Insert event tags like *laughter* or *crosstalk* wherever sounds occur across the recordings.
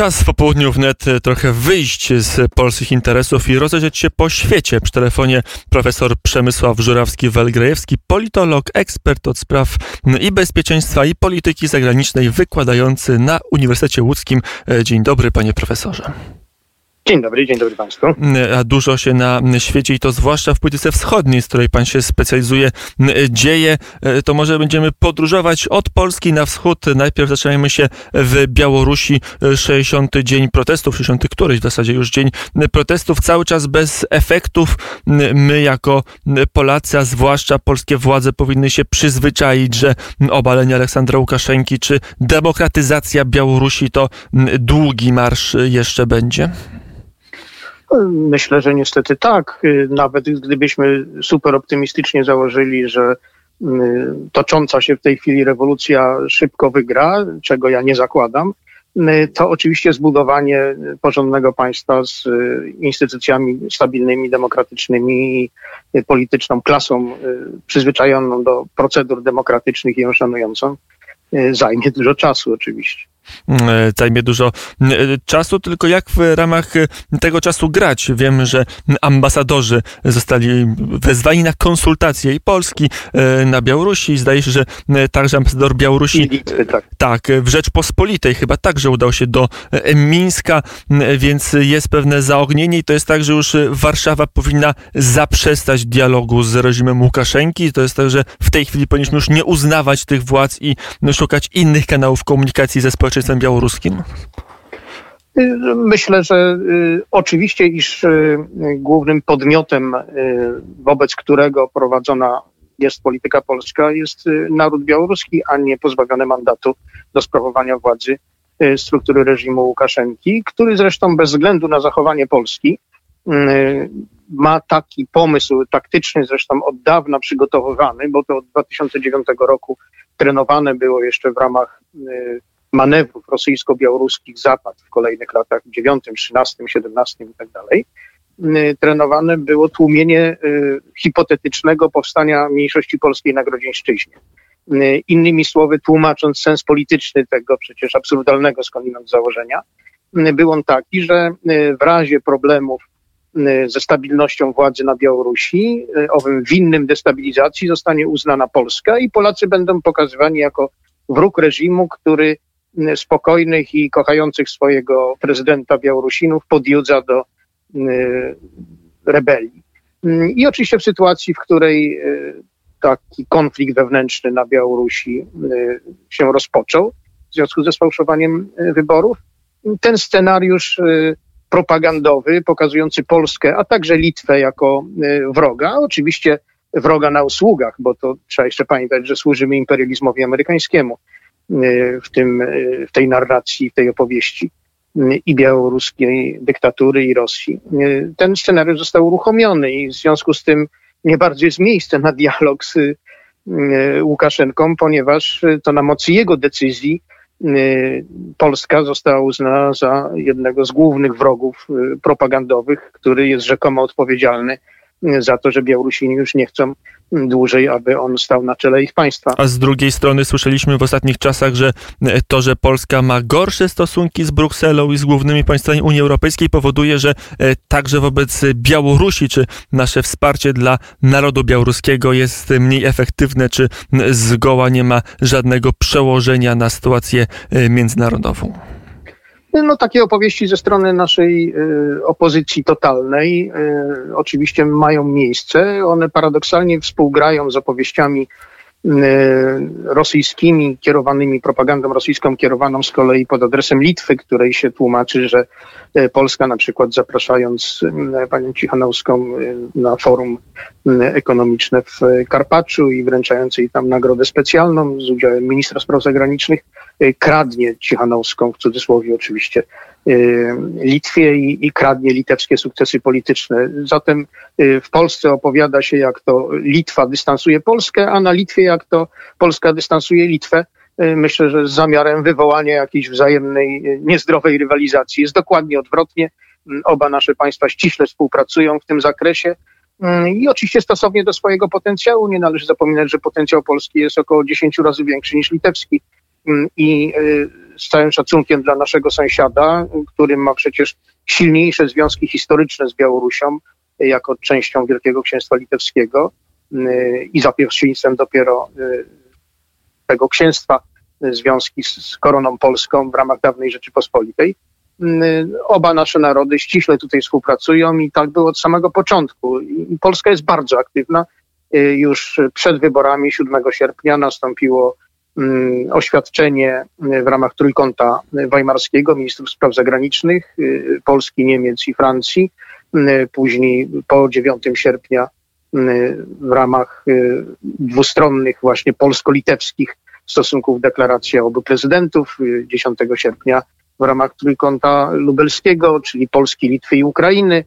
Czas w popołudniu wnet trochę wyjść z polskich interesów i rozejrzeć się po świecie. Przy telefonie profesor Przemysław Żurawski-Welgrejewski, politolog, ekspert od spraw i bezpieczeństwa i polityki zagranicznej, wykładający na Uniwersytecie Łódzkim. Dzień dobry, panie profesorze. Dzień dobry, dzień dobry Państwu. A dużo się na świecie i to zwłaszcza w polityce wschodniej, z której Pan się specjalizuje, dzieje. To może będziemy podróżować od Polski na wschód. Najpierw zaczynajmy się w Białorusi. 60. dzień protestów, 60. któryś w zasadzie już dzień protestów, cały czas bez efektów. My jako Polacy, a zwłaszcza polskie władze powinny się przyzwyczaić, że obalenie Aleksandra Łukaszenki czy demokratyzacja Białorusi to długi marsz jeszcze będzie. Myślę, że niestety tak. Nawet gdybyśmy super optymistycznie założyli, że mm, tocząca się w tej chwili rewolucja szybko wygra, czego ja nie zakładam, mm, to oczywiście zbudowanie porządnego państwa z y, instytucjami stabilnymi, demokratycznymi i polityczną klasą y, przyzwyczajoną do procedur demokratycznych i ją szanującą y, zajmie dużo czasu oczywiście. E, zajmie dużo e, czasu, tylko jak w ramach e, tego czasu grać? Wiem, że ambasadorzy zostali wezwani na konsultacje i Polski na Białorusi. Zdaje się, że także ambasador Białorusi Litwy, tak. tak, w Rzeczpospolitej chyba także udał się do Mińska, więc jest pewne zaognienie i to jest tak, że już Warszawa powinna zaprzestać dialogu z reżimem Łukaszenki. To jest tak, że w tej chwili powinniśmy już nie uznawać tych władz i szukać innych kanałów komunikacji ze społeczeństwem społeczeństwem białoruskim? Myślę, że y, oczywiście, iż y, głównym podmiotem, y, wobec którego prowadzona jest polityka polska, jest naród białoruski, a nie pozbawiony mandatu do sprawowania władzy struktury reżimu Łukaszenki, który zresztą bez względu na zachowanie Polski ma taki pomysł taktyczny, zresztą od dawna przygotowywany, bo to od 2009 roku trenowane było jeszcze w ramach manewrów rosyjsko-białoruskich Zapad w kolejnych latach 9, 13, 17 i tak dalej, y, trenowane było tłumienie y, hipotetycznego powstania mniejszości polskiej na Grodzieńszczyźnie. Y, innymi słowy, tłumacząc sens polityczny tego przecież absurdalnego skądinąd założenia, był on taki, że w razie problemów ze stabilnością władzy na Białorusi, owym winnym destabilizacji zostanie uznana Polska i Polacy będą pokazywani jako wróg reżimu, który spokojnych i kochających swojego prezydenta Białorusinów podjudza do y, rebelii. Mm, I oczywiście w sytuacji, w której y, taki konflikt wewnętrzny na Białorusi y, się rozpoczął w związku ze sfałszowaniem wyborów, ten scenariusz propagandowy pokazujący Polskę, a także Litwę jako wroga, oczywiście wroga na usługach, bo to trzeba jeszcze pamiętać, że służymy imperializmowi amerykańskiemu w, tym, w tej narracji, w tej opowieści i białoruskiej dyktatury i Rosji. Ten scenariusz został uruchomiony i w związku z tym nie bardzo jest miejsce na dialog z e, Łukaszenką, ponieważ to na mocy jego decyzji e, Polska została uznana za jednego z głównych wrogów e, propagandowych, który jest rzekomo odpowiedzialny za to, że Białorusini już nie chcą dłużej, aby on stał na czele ich państwa. A z drugiej strony słyszeliśmy w ostatnich czasach, że to, że Polska ma gorsze stosunki z Brukselą i z głównymi państwami Unii Europejskiej powoduje, że e, także wobec Białorusi, czy nasze wsparcie dla narodu białoruskiego jest mniej efektywne, czy zgoła nie ma żadnego przełożenia na sytuację e, międzynarodową. No takie opowieści ze strony naszej y, opozycji totalnej y, oczywiście mają miejsce. One paradoksalnie współgrają z opowieściami rosyjskimi, kierowanymi propagandą rosyjską, kierowaną z kolei pod adresem Litwy, której się tłumaczy, że Polska na przykład zapraszając panią Cichanowską na forum ekonomiczne w Karpaczu i wręczając jej tam nagrodę specjalną z udziałem ministra spraw zagranicznych, Y, kradnie Cichanowską, w cudzysłowie oczywiście, y, Litwie i, i kradnie litewskie sukcesy polityczne. Zatem y, w Polsce opowiada się, jak to Litwa dystansuje Polskę, a na Litwie, jak to Polska dystansuje Litwę. Myślę, że z zamiarem wywołania jakiejś wzajemnej, niezdrowej rywalizacji. Jest dokładnie odwrotnie. Oba nasze państwa ściśle współpracują w tym zakresie. I oczywiście stosownie do swojego potencjału nie należy zapominać, że potencjał Polski jest około 10 razy większy niż litewski. Mm, i y, z całym szacunkiem dla naszego sąsiada, który ma przecież silniejsze związki historyczne z Białorusią, jako częścią Wielkiego Księstwa Litewskiego i za pierwszeństwem dopiero tego księstwa związki z koroną polską w ramach dawnej Rzeczypospolitej. Oba nasze narody ściśle tutaj współpracują i tak było od samego początku. Polska jest bardzo aktywna. Już przed wyborami 7 sierpnia nastąpiło oświadczenie w ramach trójkąta weimarskiego ministrów spraw zagranicznych y, Polski, Niemiec i Francji. Y, później po 9 sierpnia y, w ramach dwustronnych właśnie polsko-litewskich stosunków deklaracja obu prezydentów 10 sierpnia w ramach trójkąta lubelskiego, czyli Polski, Litwy i Ukrainy.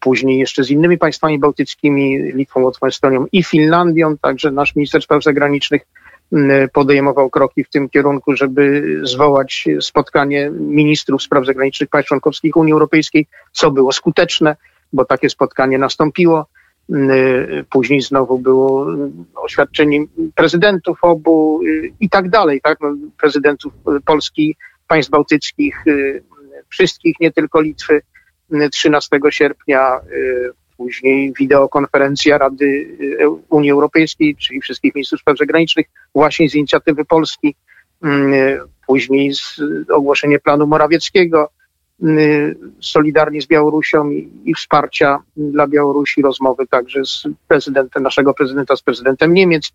Później jeszcze z innymi państwami bałtyckimi, Litwą, Łotwą, Estonią i Finlandią. Także nasz minister spraw zagranicznych podejmował kroki w tym kierunku, żeby zwołać spotkanie ministrów spraw zagranicznych państw członkowskich Unii Europejskiej, co było skuteczne, bo takie spotkanie nastąpiło. Później znowu było oświadczenie prezydentów obu i tak dalej, tak? No, prezydentów Polski, państw bałtyckich, wszystkich, nie tylko Litwy. 13 sierpnia później wideokonferencja Rady y, Unii Europejskiej, czyli wszystkich ministrów spraw zagranicznych, właśnie z inicjatywy Polski, mm, y, później z ogłoszenie planu Morawieckiego, y, solidarnie z Białorusią i, i wsparcia dla Białorusi, rozmowy także z prezydentem, naszego prezydenta z prezydentem Niemiec,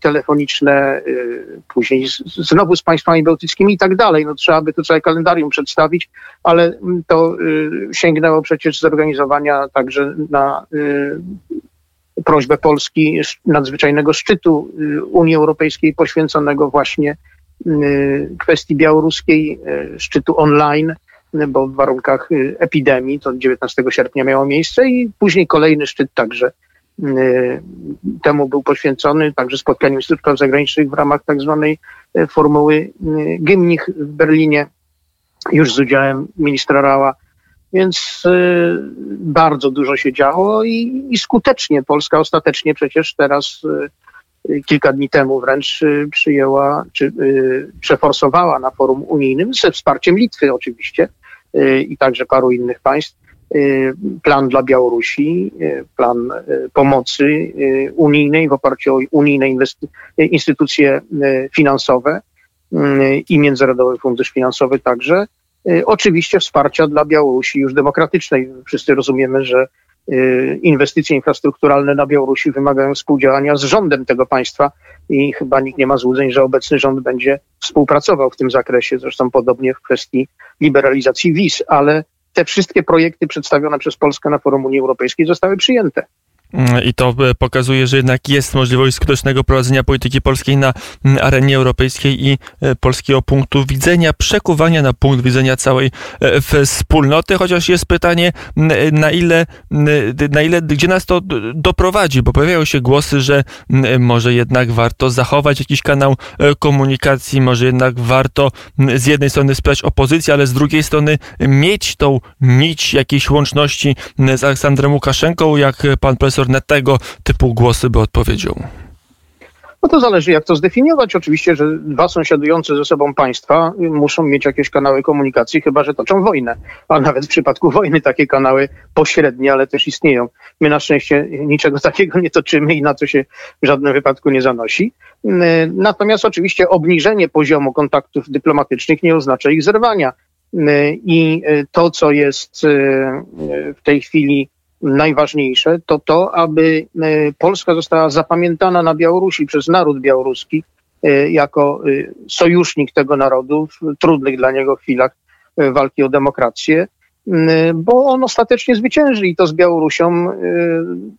telefoniczne, y, później znowu z państwami bałtyckimi i tak dalej. No, trzeba by tu całe kalendarium przedstawić, ale mm, to y, sięgnęło przecież zorganizowania także na prośbę Polski nadzwyczajnego szczytu Unii Europejskiej poświęconego właśnie kwestii białoruskiej, szczytu online, bo w warunkach epidemii to 19 sierpnia miało miejsce i później kolejny szczyt także Y, temu był poświęcony, także spotkaniu ministrów spraw zagranicznych w ramach tak zwanej y, formuły y, Gymnich w Berlinie, już z udziałem ministra Rała. Więc bardzo dużo się działo i, i skutecznie Polska ostatecznie przecież teraz kilka dni temu wręcz przyjęła, czy przeforsowała na forum unijnym ze wsparciem Litwy oczywiście i także paru innych państw Y, plan dla Białorusi, y, plan y, pomocy unijnej w oparciu o unijne instytucje finansowe i Międzynarodowy Fundusz Finansowy także. Oczywiście wsparcia dla Białorusi już demokratycznej. Wszyscy rozumiemy, że inwestycje infrastrukturalne na Białorusi wymagają współdziałania z rządem tego państwa i chyba nikt nie ma złudzeń, że obecny rząd będzie współpracował w tym zakresie, zresztą podobnie w kwestii liberalizacji wiz, ale te wszystkie projekty przedstawione przez Polskę na forum Unii Europejskiej zostały przyjęte. Mm, I to e, pokazuje, że jednak jest możliwość skutecznego prowadzenia polityki polskiej na mm, arenie europejskiej i e, polskiego punktu widzenia, przekuwania na punkt widzenia całej e, wspólnoty, chociaż jest pytanie, mm, na ile, na ile, gdzie nas to doprowadzi, bo pojawiają się głosy, że może jednak warto zachować jakiś kanał komunikacji, może jednak warto z jednej strony wspierać opozycję, ale z drugiej strony mieć tą nić jakiejś łączności z Aleksandrem Łukaszenką, jak pan profesor profesor na tego typu głosy by odpowiedział? No to zależy, jak to zdefiniować. Oczywiście, że dwa sąsiadujące ze sobą państwa muszą mieć jakieś kanały komunikacji, chyba że toczą wojnę. A nawet w przypadku wojny takie kanały pośrednie, ale też istnieją. My na szczęście niczego *laughs* takiego nie toczymy i na to się w żadnym wypadku nie zanosi. Natomiast oczywiście obniżenie poziomu kontaktów dyplomatycznych nie oznacza ich zerwania. I to, co jest w tej chwili najważniejsze, to to, aby e, Polska została zapamiętana na Białorusi przez naród białoruski e, jako e, sojusznik tego narodu w trudnych dla niego chwilach walki o demokrację, bo on ostatecznie zwycięży i to z Białorusią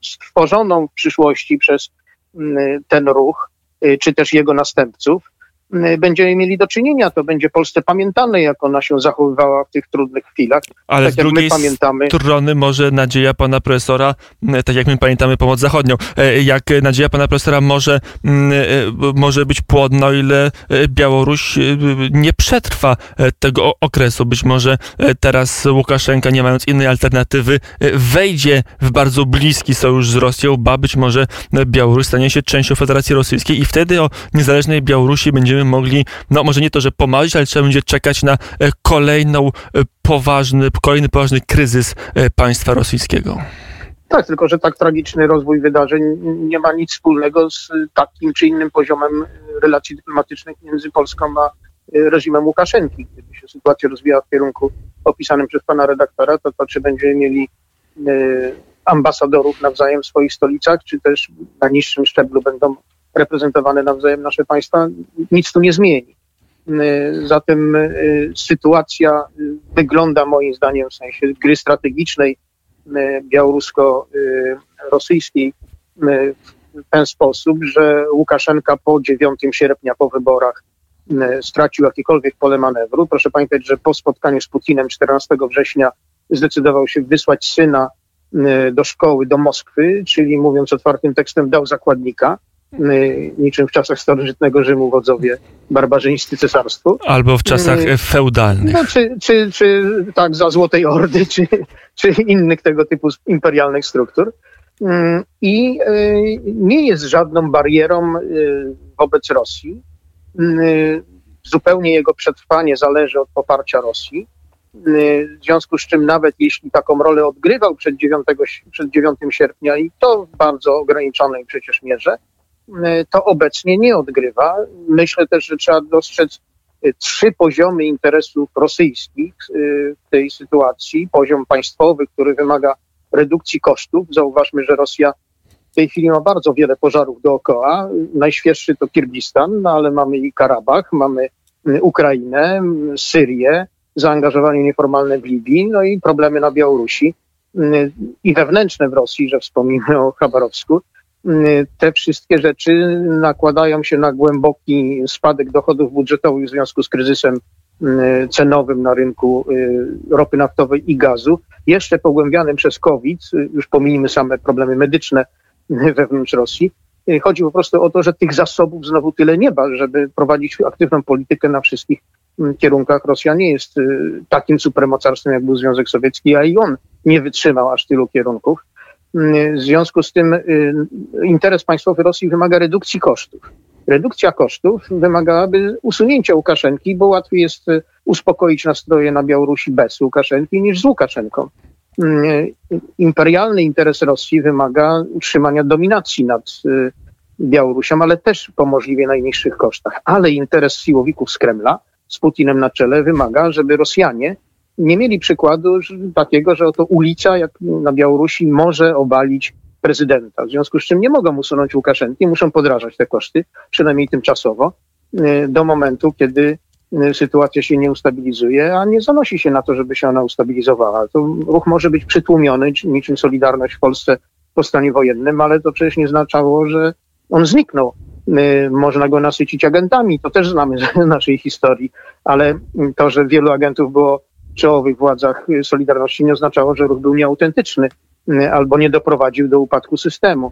stworzoną w przyszłości przez ten ruch, czy też jego następców, będziemy mieli do czynienia. To będzie Polsce pamiętane, jak ona się zachowywała w tych trudnych chwilach. Ale tak z drugiej pamiętamy... strony może nadzieja pana profesora, y, tak jak my pamiętamy pomoc zachodnią, y, jak nadzieja pana profesora może, może być płodna, o ile Białoruś nie przetrwa tego okresu. Być może teraz Łukaszenka, nie mając innej alternatywy, wejdzie w bardzo bliski sojusz z Rosją, ba być może Białoruś stanie się częścią Federacji Rosyjskiej i wtedy o niezależnej Białorusi będziemy będziemy mogli, no może nie to, że pomarzyć, ale trzeba będzie czekać na kolejną poważny, kolejny poważny kryzys państwa rosyjskiego. Tak, tylko że tak tragiczny rozwój wydarzeń nie ma nic wspólnego z takim czy innym poziomem relacji dyplomatycznych między Polską a reżimem Łukaszenki. Gdyby się sytuacja rozwijała w kierunku opisanym przez pana redaktora, to to czy będziemy mieli e, ambasadorów nawzajem w swoich stolicach, czy też na niższym szczeblu będą reprezentowane nawzajem nasze państwa, nic tu nie zmieni. E, zatem e, sytuacja wygląda moim zdaniem w sensie gry strategicznej białorusko-rosyjskiej w ten sposób, że Łukaszenka po 9 sierpnia, po wyborach stracił jakiekolwiek pole manewru. Proszę pamiętać, że po spotkaniu z Putinem 14 września zdecydował się wysłać syna do szkoły, do Moskwy, czyli mówiąc otwartym tekstem, dał zakładnika, niczym w czasach starożytnego Rzymu wodzowie barbarzyńscy cesarstwu. Albo w czasach feudalnych. No, czy, czy, czy tak za Złotej Ordy, czy, czy innych tego typu imperialnych struktur. I nie jest żadną barierą wobec Rosji Y, zupełnie jego przetrwanie zależy od poparcia Rosji. Y, w związku z czym nawet jeśli taką rolę odgrywał przed 9, przed 9 sierpnia i to w bardzo ograniczonej przecież mierze, y, to obecnie nie odgrywa. Myślę też, że trzeba dostrzec trzy poziomy interesów rosyjskich w tej sytuacji. Poziom państwowy, który wymaga redukcji kosztów. Zauważmy, że Rosja w tej chwili ma bardzo wiele pożarów dookoła. Najświeższy to Kirgistan, no ale mamy i Karabach, mamy Ukrainę, Syrię, zaangażowanie nieformalne w Libii, no i problemy na Białorusi i wewnętrzne w Rosji, że wspomnimy o Chabarowsku. Y, te wszystkie rzeczy nakładają się na głęboki spadek dochodów budżetowych w związku z kryzysem cenowym na rynku ropy naftowej i gazu, jeszcze pogłębianym przez COVID, już pomijmy same problemy medyczne, wewnątrz Rosji. Y, chodzi po prostu o to, że tych zasobów znowu tyle nie ma, żeby prowadzić aktywną politykę na wszystkich mm, kierunkach. Rosja nie jest y, takim supermocarstwem, jak był Związek Sowiecki, a i on nie wytrzymał aż tylu kierunków. Y, w związku z tym interes państwowy Rosji wymaga redukcji kosztów. Redukcja kosztów wymagałaby usunięcia Łukaszenki, bo łatwiej jest uspokoić nastroje na Białorusi bez Łukaszenki niż z Łukaszenką. Mm, imperialny interes Rosji wymaga utrzymania dominacji nad y, Białorusią, ale też po możliwie najniższych kosztach. Ale interes siłowików z Kremla z Putinem na czele wymaga, żeby Rosjanie nie mieli przykładu takiego, że oto ulica jak na Białorusi może obalić prezydenta. W związku z czym nie mogą usunąć Łukaszenki, muszą podrażać te koszty, przynajmniej tymczasowo, y, do momentu, kiedy Y, sytuacja się nie ustabilizuje, a nie zanosi się na to, żeby się ona ustabilizowała. To ruch może być przytłumiony, niczym Solidarność w Polsce po stanie wojennym, ale to przecież nie znaczało, że on zniknął. Y, można go nasycić agentami, to też znamy z *laughs* naszej historii, ale to, że wielu agentów było czołowych władzach Solidarności nie oznaczało, że ruch był nieautentyczny y, albo nie doprowadził do upadku systemu.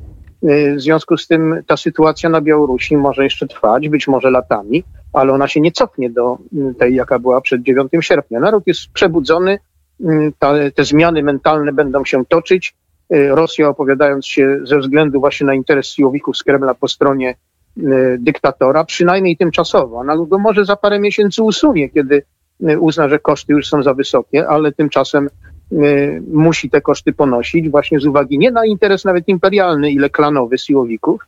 W związku z tym ta sytuacja na Białorusi może jeszcze trwać, być może latami, ale ona się nie cofnie do tej, jaka była przed 9 sierpnia. Naród jest przebudzony, te zmiany mentalne będą się toczyć. Y, Rosja opowiadając się ze względu właśnie na interes siłowików z Kremla po stronie y, dyktatora, przynajmniej tymczasowo. Ona go może za parę miesięcy usunie, kiedy y, uzna, że koszty już są za wysokie, ale tymczasem musi te koszty ponosić właśnie z uwagi nie na interes nawet imperialny, ile klanowy siłowików,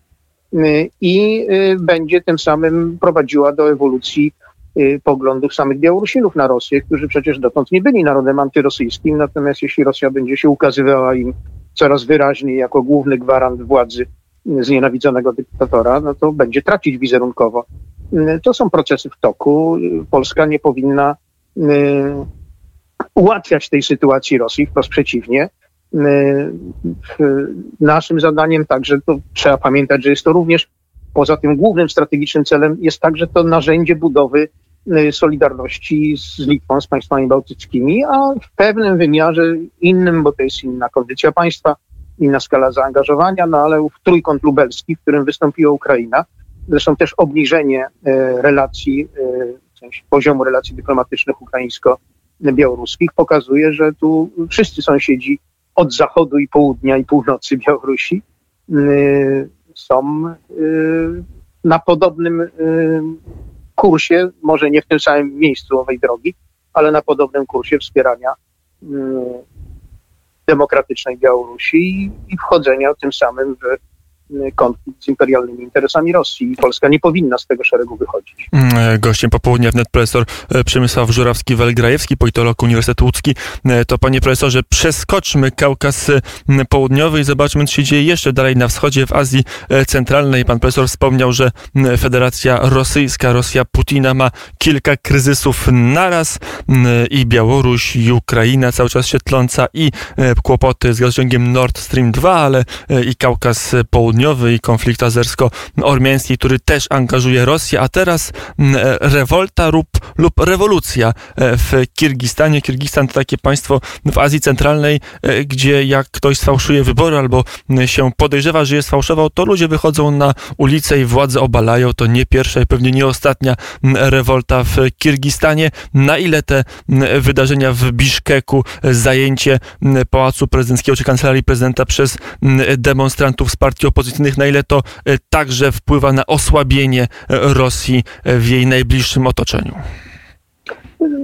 Y, i y, będzie tym samym prowadziła do ewolucji y, poglądów samych Białorusinów na Rosję, którzy przecież dotąd nie byli narodem antyrosyjskim, natomiast jeśli Rosja będzie się ukazywała im coraz wyraźniej jako główny gwarant władzy znienawidzonego dyktatora, no to będzie tracić wizerunkowo. To są procesy w toku. Polska nie powinna ułatwiać tej sytuacji Rosji, wprost przeciwnie. Naszym zadaniem także to trzeba pamiętać, że jest to również poza tym głównym strategicznym celem jest także to narzędzie budowy y, solidarności z Litwą, z państwami bałtyckimi, a w pewnym wymiarze innym, bo to jest inna kondycja państwa, inna skala zaangażowania, no ale w trójkąt lubelski, w którym wystąpiła Ukraina, zresztą też obniżenie y, relacji, y, w sensie poziomu relacji dyplomatycznych ukraińsko-białoruskich pokazuje, że tu wszyscy sąsiedzi od zachodu i południa i północy Białorusi y, są na podobnym kursie, może nie w tym samym miejscu owej drogi, ale na podobnym kursie wspierania demokratycznej Białorusi i wchodzenia tym samym w konflikt z imperialnymi interesami Rosji i Polska nie powinna z tego szeregu wychodzić. Mm, e, gościem popołudnia wnet profesor e, Przemysław Żurawski-Welgrajewski, politolog Uniwersytetu Łódzki. E, to panie profesorze, przeskoczmy Kaukaz Południowy i zobaczmy, co się dzieje jeszcze dalej na wschodzie, w Azji Centralnej. Pan profesor wspomniał, że Federacja Rosyjska, Rosja Putina ma kilka kryzysów naraz i Białoruś, i Ukraina cały czas się tląca i kłopoty z gazociągiem Nord Stream 2, ale i Kaukaz Południowy i konflikt azersko-ormiański, który też angażuje Rosję, a teraz mm, e, rewolta lub, lub rewolucja e, w Kirgistanie. Kirgistan to takie państwo w Azji Centralnej, e, gdzie jak ktoś sfałszuje wybory albo mm, się podejrzewa, że je sfałszował, to ludzie wychodzą na ulicę i władze obalają. To nie pierwsza i pewnie nie ostatnia mm, rewolta w Kirgistanie. Na ile te wydarzenia w Biszkeku, zajęcie Pałacu Prezydenckiego czy Kancelarii Prezydenta przez demonstrantów z partii opozycyjnej, opozycyjnych, na ile to e, także wpływa na osłabienie e, Rosji e, w jej najbliższym otoczeniu?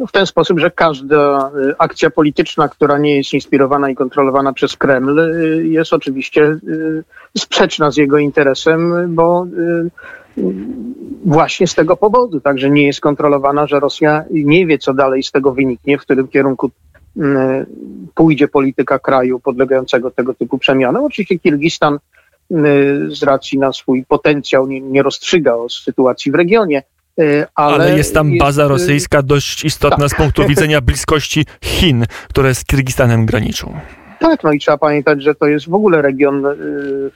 W ten sposób, że każda akcja polityczna, która nie jest inspirowana i kontrolowana przez Kreml, jest oczywiście sprzeczna z jego interesem, bo właśnie z tego powodu, także nie jest kontrolowana, że Rosja nie wie, co dalej z tego wyniknie, w którym kierunku pójdzie polityka kraju podlegającego tego typu przemianom. Oczywiście Kirgistan z racji na swój potencjał nie, nie rozstrzyga o sytuacji w regionie. Y, ale, ale, jest tam baza jest, y, rosyjska dość istotna tak. z punktu *laughs* widzenia bliskości Chin, które z Kirgistanem graniczą. Tak, no i trzeba pamiętać, że to jest w ogóle region y,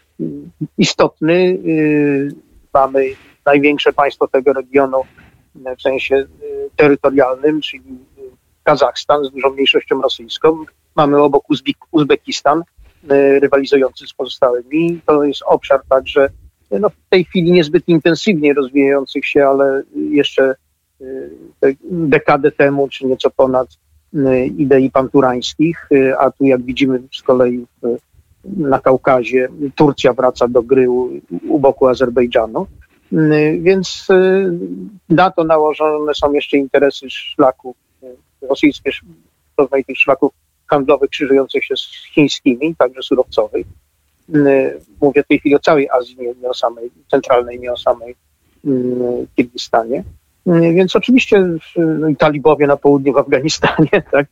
istotny. Y, mamy największe państwo tego regionu w sensie y, terytorialnym, czyli Kazachstan z dużą mniejszością rosyjską. Mamy obok Uzbek Uzbekistan, rywalizujący z pozostałymi. To jest obszar także no, w tej chwili niezbyt intensywnie rozwijających się, ale jeszcze e, dekadę temu, czy nieco ponad e, idei panturańskich, a tu jak widzimy z kolei na Kaukazie Turcja wraca do gry u, u boku Azerbejdżanu. Więc na to nałożone są jeszcze interesy szlaków, rosyjskie rozmaitych szlaków handlowych krzyżujących się z chińskimi, także surowcowych. Mm, mówię w tej chwili o całej Azji, nie, o samej centralnej, nie o samej mm, Kirgistanie. Mm, więc oczywiście no talibowie na południu w Afganistanie, *laughs* tak,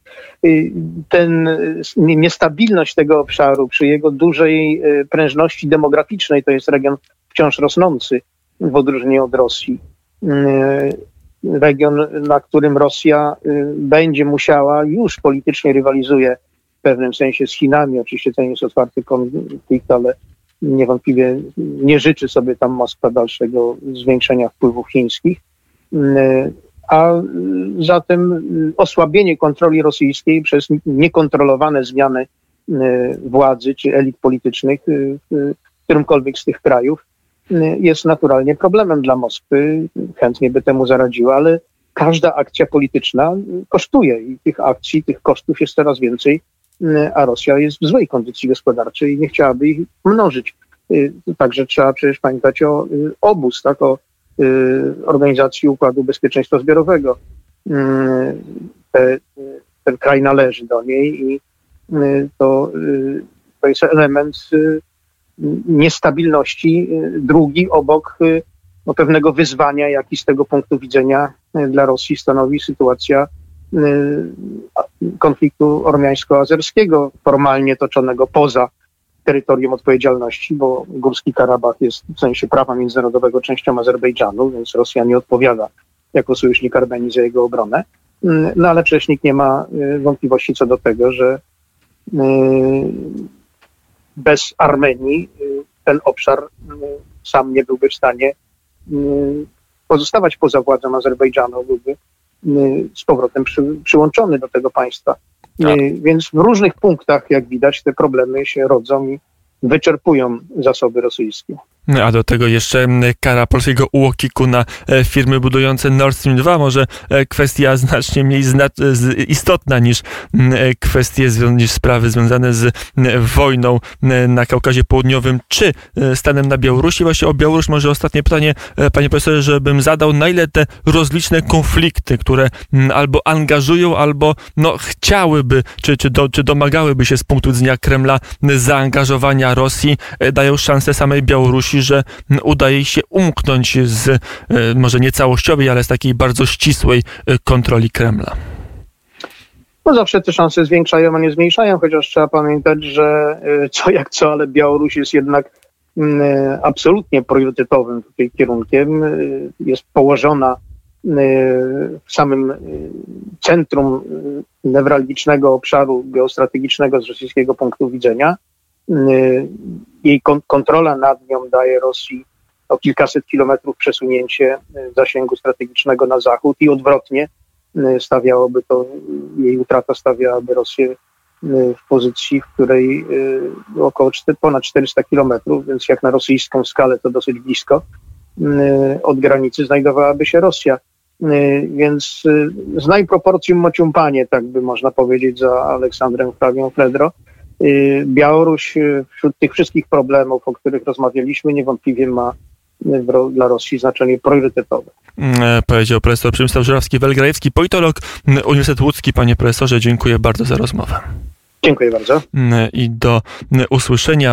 y, ten, niestabilność tego obszaru przy jego dużej y, prężności demograficznej, to jest region wciąż rosnący w odróżnieniu od Rosji, region, na którym Rosja y, będzie musiała, już politycznie rywalizuje w pewnym sensie z Chinami. Oczywiście to nie jest otwarty konflikt, ale niewątpliwie nie życzy sobie tam Moskwa dalszego zwiększenia wpływów chińskich. Y, a zatem osłabienie kontroli rosyjskiej przez niekontrolowane zmiany y, władzy czy elit politycznych w którymkolwiek z tych krajów jest naturalnie problemem dla Moskwy. Chętnie by temu zaradziła, ale każda akcja polityczna kosztuje i tych akcji, tych kosztów jest coraz więcej, a Rosja jest w złej kondycji gospodarczej i nie chciałaby ich mnożyć. Także trzeba przecież pamiętać o obóz, tak, o Organizacji Układu Bezpieczeństwa Zbiorowego. Te, ten kraj należy do niej i to, to jest element niestabilności y, drugi obok y, no, pewnego wyzwania, jaki z tego punktu widzenia y, dla Rosji stanowi sytuacja konfliktu ormiańsko-azerskiego, formalnie toczonego poza terytorium odpowiedzialności, bo Górski Karabach jest w sensie prawa międzynarodowego częścią Azerbejdżanu, więc Rosja nie odpowiada jako sojusznik Armenii za jego obronę. No ale przecież nikt nie ma wątpliwości co do tego, że bez Armenii y, ten obszar y, sam nie byłby w stanie y, pozostawać poza władzą Azerbejdżanu, byłby z powrotem przy, przyłączony do tego państwa. Tak. Więc w różnych punktach, jak widać, te problemy się rodzą i wyczerpują zasoby rosyjskie. A do tego jeszcze kara polskiego UOKiK-u na firmy budujące Nord Stream 2. Może kwestia znacznie mniej istotna niż kwestie, niż sprawy związane z wojną na Kaukazie Południowym czy stanem na Białorusi. Właśnie o Białoruś może ostatnie pytanie, panie profesorze, żebym zadał, na ile te rozliczne konflikty, które albo angażują, albo no, chciałyby, czy, czy, do, czy domagałyby się z punktu widzenia Kremla zaangażowania Rosji, dają szansę samej Białorusi, że udaje się umknąć z e, może nie całościowej, ale z takiej bardzo ścisłej e, kontroli Kremla. No zawsze te szanse zwiększają, a nie zmniejszają, chociaż trzeba pamiętać, że e, co jak co, ale Białoruś jest jednak mm, absolutnie priorytetowym tutaj kierunkiem. Jest położona w samym centrum newralgicznego obszaru geostrategicznego z rosyjskiego punktu widzenia. Jej kontrola nad nią daje Rosji o kilkaset kilometrów przesunięcie zasięgu strategicznego na zachód i odwrotnie stawiałoby to, jej utrata stawiałaby Rosję w pozycji, w której około 4, ponad 400 kilometrów, więc jak na rosyjską skalę to dosyć blisko, od granicy znajdowałaby się Rosja. Więc znaj proporcjum mociumpanie, tak by można powiedzieć, za Aleksandrem Frawią Fredro. Białoruś wśród tych wszystkich problemów, o których rozmawialiśmy, niewątpliwie ma dla Rosji znaczenie priorytetowe. Powiedział profesor Przemysław Żurawski-Welgrajewski, politolog Uniwersytet Łódzki. Panie profesorze, dziękuję bardzo za rozmowę. Dziękuję bardzo. I do usłyszenia.